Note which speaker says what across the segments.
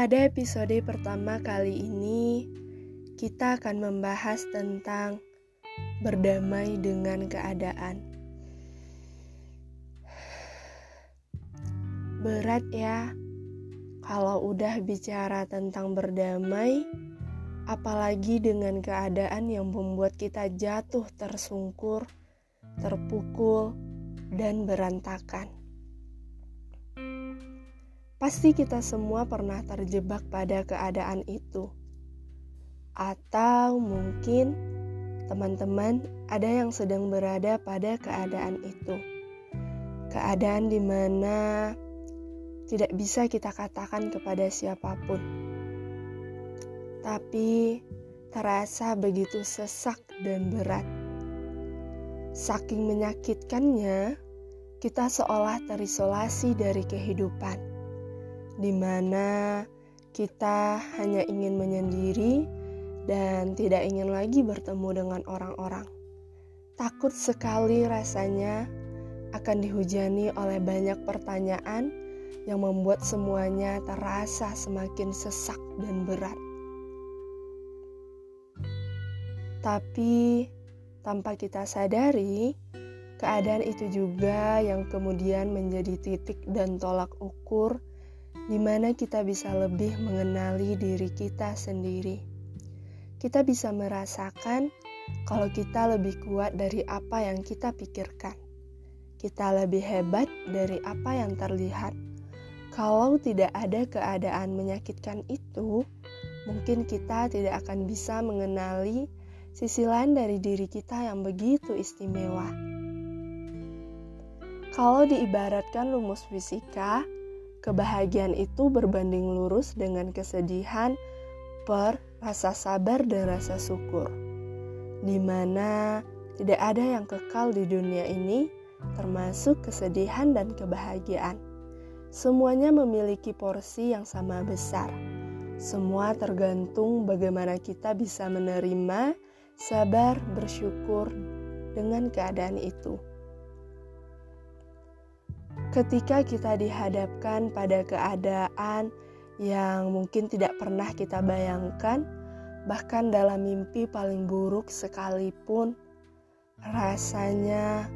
Speaker 1: Pada episode pertama kali ini, kita akan membahas tentang berdamai dengan keadaan. Berat ya, kalau udah bicara tentang berdamai, apalagi dengan keadaan yang membuat kita jatuh tersungkur, terpukul, dan berantakan. Pasti kita semua pernah terjebak pada keadaan itu. Atau mungkin teman-teman ada yang sedang berada pada keadaan itu. Keadaan di mana tidak bisa kita katakan kepada siapa pun. Tapi terasa begitu sesak dan berat. Saking menyakitkannya, kita seolah terisolasi dari kehidupan di mana kita hanya ingin menyendiri dan tidak ingin lagi bertemu dengan orang-orang. Takut sekali rasanya akan dihujani oleh banyak pertanyaan yang membuat semuanya terasa semakin sesak dan berat. Tapi tanpa kita sadari, keadaan itu juga yang kemudian menjadi titik dan tolak ukur di mana kita bisa lebih mengenali diri kita sendiri. Kita bisa merasakan kalau kita lebih kuat dari apa yang kita pikirkan. Kita lebih hebat dari apa yang terlihat. Kalau tidak ada keadaan menyakitkan itu, mungkin kita tidak akan bisa mengenali sisi lain dari diri kita yang begitu istimewa. Kalau diibaratkan rumus fisika, Kebahagiaan itu berbanding lurus dengan kesedihan per rasa sabar dan rasa syukur. Di mana tidak ada yang kekal di dunia ini, termasuk kesedihan dan kebahagiaan. Semuanya memiliki porsi yang sama besar. Semua tergantung bagaimana kita bisa menerima, sabar, bersyukur dengan keadaan itu. Ketika kita dihadapkan pada keadaan yang mungkin tidak pernah kita bayangkan, bahkan dalam mimpi paling buruk sekalipun, rasanya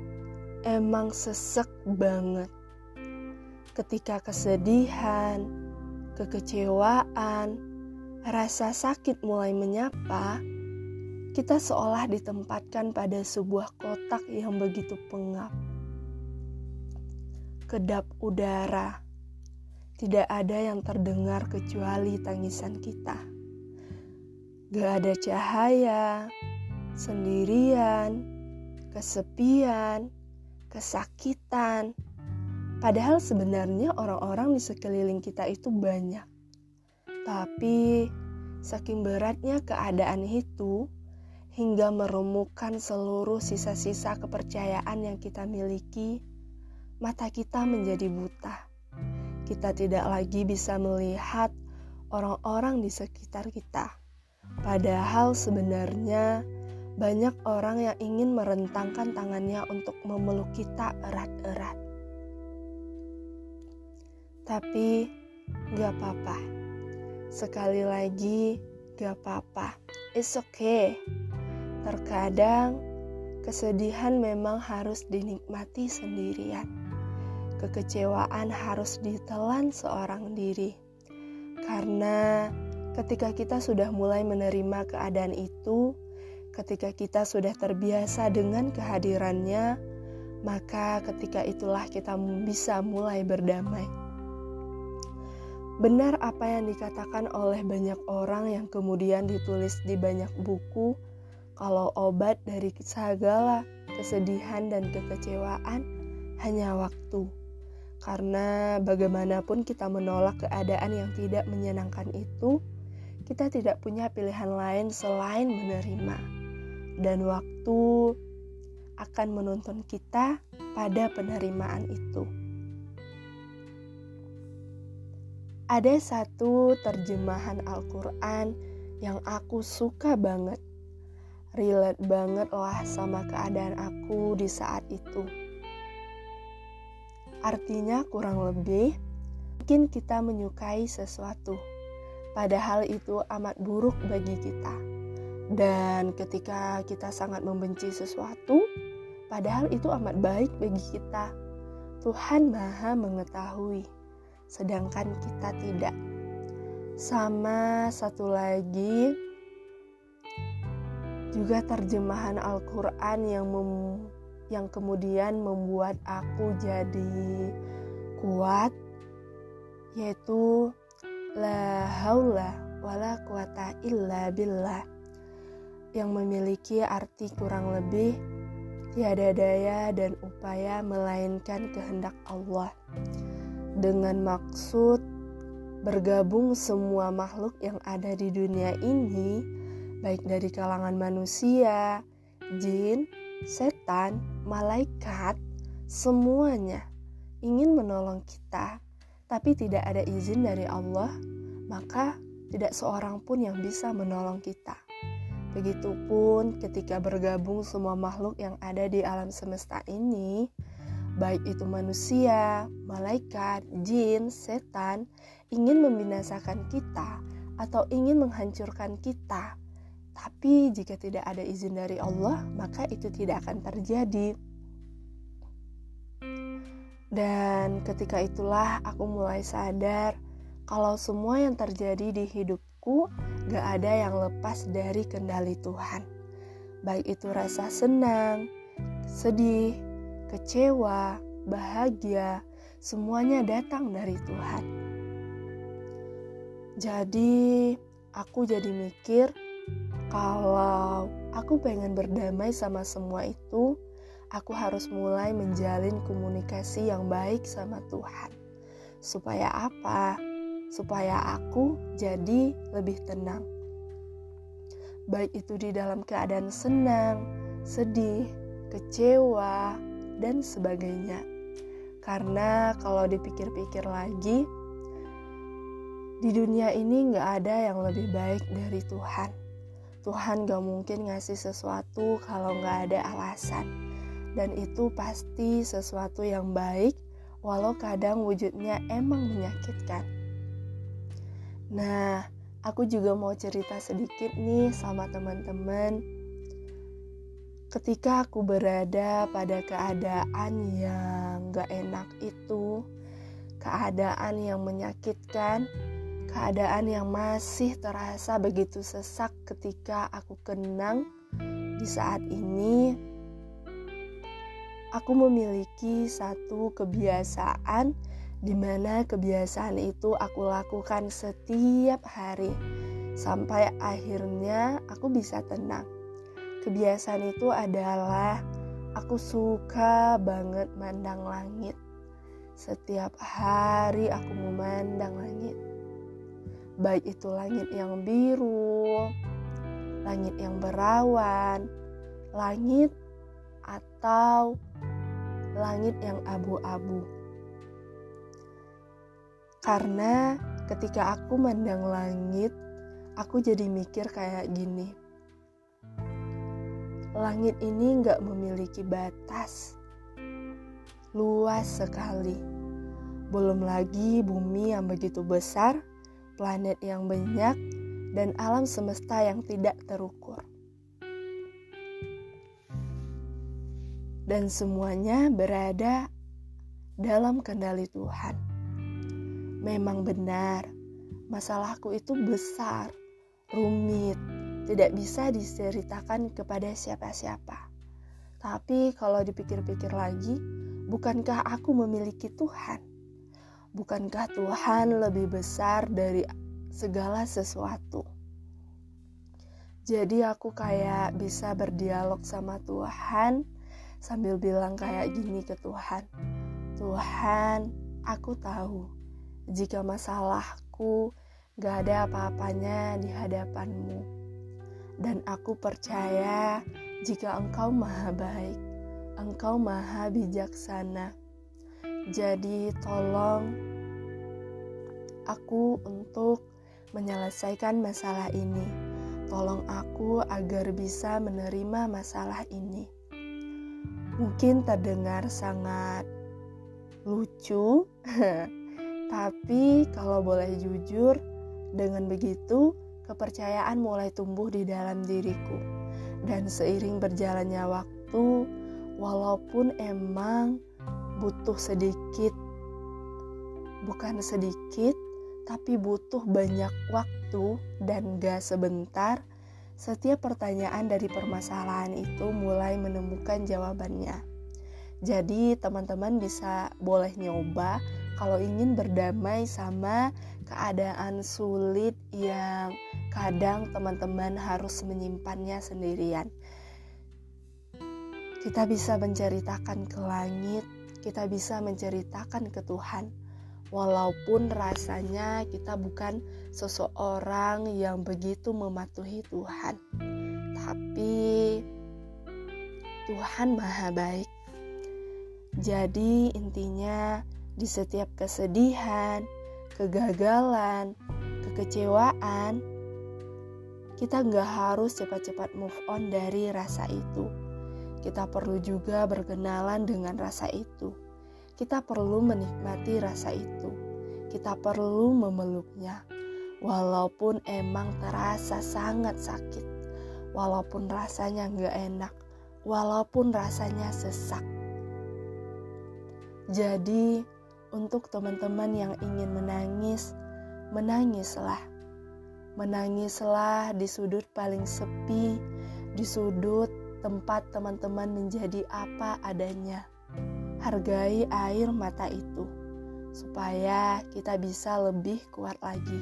Speaker 1: emang sesek banget. Ketika kesedihan, kekecewaan, rasa sakit mulai menyapa, kita seolah ditempatkan pada sebuah kotak yang begitu pengap kedap udara. Tidak ada yang terdengar kecuali tangisan kita. Gak ada cahaya, sendirian, kesepian, kesakitan. Padahal sebenarnya orang-orang di sekeliling kita itu banyak. Tapi saking beratnya keadaan itu hingga merumuhkan seluruh sisa-sisa kepercayaan yang kita miliki mata kita menjadi buta. Kita tidak lagi bisa melihat orang-orang di sekitar kita. Padahal sebenarnya banyak orang yang ingin merentangkan tangannya untuk memeluk kita erat-erat. Tapi gak apa-apa. Sekali lagi gak apa-apa. It's okay. Terkadang kesedihan memang harus dinikmati sendirian kekecewaan harus ditelan seorang diri. Karena ketika kita sudah mulai menerima keadaan itu, ketika kita sudah terbiasa dengan kehadirannya, maka ketika itulah kita bisa mulai berdamai. Benar apa yang dikatakan oleh banyak orang yang kemudian ditulis di banyak buku, kalau obat dari segala kesedihan dan kekecewaan hanya waktu. Karena bagaimanapun kita menolak keadaan yang tidak menyenangkan itu, kita tidak punya pilihan lain selain menerima. Dan waktu akan menuntun kita pada penerimaan itu. Ada satu terjemahan Al-Quran yang aku suka banget. Relate banget lah sama keadaan aku di saat itu Artinya kurang lebih, mungkin kita menyukai sesuatu, padahal itu amat buruk bagi kita. Dan ketika kita sangat membenci sesuatu, padahal itu amat baik bagi kita. Tuhan Maha Mengetahui, sedangkan kita tidak. Sama satu lagi, juga terjemahan Al-Quran yang yang kemudian membuat aku jadi kuat yaitu la haula wala quwata illa billah yang memiliki arti kurang lebih tiada daya dan upaya melainkan kehendak Allah. Dengan maksud bergabung semua makhluk yang ada di dunia ini baik dari kalangan manusia, jin, setan, malaikat, semuanya ingin menolong kita tapi tidak ada izin dari Allah, maka tidak seorang pun yang bisa menolong kita. Begitupun ketika bergabung semua makhluk yang ada di alam semesta ini, baik itu manusia, malaikat, jin, setan, ingin membinasakan kita atau ingin menghancurkan kita. Tapi jika tidak ada izin dari Allah, maka itu tidak akan terjadi. Dan ketika itulah aku mulai sadar kalau semua yang terjadi di hidupku gak ada yang lepas dari kendali Tuhan. Baik itu rasa senang, sedih, kecewa, bahagia, semuanya datang dari Tuhan. Jadi, aku jadi mikir kalau aku pengen berdamai sama semua itu, aku harus mulai menjalin komunikasi yang baik sama Tuhan. Supaya apa? supaya aku jadi lebih tenang. Baik itu di dalam keadaan senang, sedih, kecewa, dan sebagainya. Karena kalau dipikir-pikir lagi, di dunia ini gak ada yang lebih baik dari Tuhan. Tuhan gak mungkin ngasih sesuatu kalau gak ada alasan. Dan itu pasti sesuatu yang baik, walau kadang wujudnya emang menyakitkan. Nah, aku juga mau cerita sedikit nih sama teman-teman. Ketika aku berada pada keadaan yang gak enak itu, keadaan yang menyakitkan, keadaan yang masih terasa begitu sesak ketika aku kenang di saat ini, aku memiliki satu kebiasaan di mana kebiasaan itu aku lakukan setiap hari sampai akhirnya aku bisa tenang. Kebiasaan itu adalah aku suka banget mandang langit. Setiap hari aku memandang langit. Baik itu langit yang biru, langit yang berawan, langit atau langit yang abu-abu. Karena ketika aku mandang langit, aku jadi mikir kayak gini. Langit ini gak memiliki batas. Luas sekali. Belum lagi bumi yang begitu besar, planet yang banyak, dan alam semesta yang tidak terukur. Dan semuanya berada dalam kendali Tuhan. Memang benar, masalahku itu besar, rumit, tidak bisa diceritakan kepada siapa-siapa. Tapi kalau dipikir-pikir lagi, bukankah aku memiliki Tuhan? Bukankah Tuhan lebih besar dari segala sesuatu? Jadi aku kayak bisa berdialog sama Tuhan sambil bilang kayak gini ke Tuhan. Tuhan, aku tahu jika masalahku gak ada apa-apanya di hadapanmu. Dan aku percaya jika engkau maha baik, engkau maha bijaksana. Jadi tolong aku untuk menyelesaikan masalah ini. Tolong aku agar bisa menerima masalah ini. Mungkin terdengar sangat lucu, Tapi kalau boleh jujur, Dengan begitu, kepercayaan mulai tumbuh di dalam diriku. Dan seiring berjalannya waktu, walaupun emang butuh sedikit, bukan sedikit, tapi butuh banyak waktu dan gak sebentar, setiap pertanyaan dari permasalahan itu mulai menemukan jawabannya. Jadi teman-teman bisa boleh nyoba kalau ingin berdamai sama keadaan sulit yang kadang teman-teman harus menyimpannya sendirian. Kita bisa menceritakan ke langit, kita bisa menceritakan ke Tuhan walaupun rasanya kita bukan seseorang yang begitu mematuhi Tuhan, tapi Tuhan Maha Baik. Jadi, intinya di setiap kesedihan, kegagalan, kekecewaan, kita nggak harus cepat-cepat move on dari rasa itu. Kita perlu juga berkenalan dengan rasa itu kita perlu menikmati rasa itu. Kita perlu memeluknya, walaupun emang terasa sangat sakit, walaupun rasanya nggak enak, walaupun rasanya sesak. Jadi, untuk teman-teman yang ingin menangis, menangislah. Menangislah di sudut paling sepi, di sudut tempat teman-teman menjadi apa adanya hargai air mata itu, supaya kita bisa lebih kuat lagi,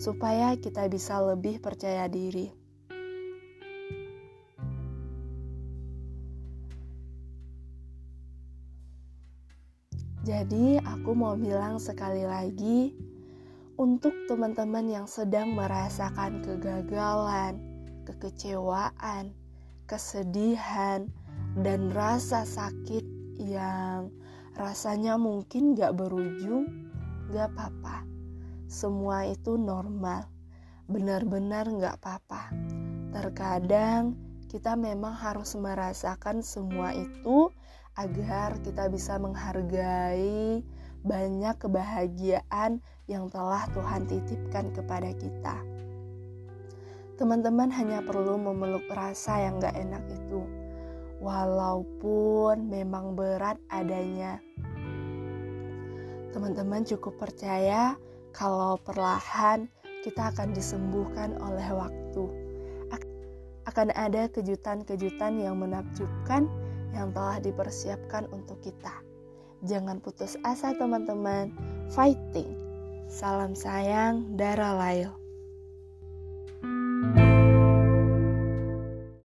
Speaker 1: supaya kita bisa lebih percaya diri. Jadi, aku mau bilang sekali lagi untuk teman-teman yang sedang merasakan kegagalan, kekecewaan, kesedihan, dan rasa sakit yang rasanya mungkin gak berujung, gak apa-apa. Semua itu normal, benar-benar gak apa-apa. Terkadang kita memang harus merasakan semua itu agar kita bisa menghargai banyak kebahagiaan yang telah Tuhan titipkan kepada kita. Teman-teman hanya perlu memeluk rasa yang gak enak itu walaupun memang berat adanya. Teman-teman cukup percaya kalau perlahan kita akan disembuhkan oleh waktu. Akan ada kejutan-kejutan yang menakjubkan yang telah dipersiapkan untuk kita. Jangan putus asa teman-teman, fighting. Salam sayang, Dara Lail.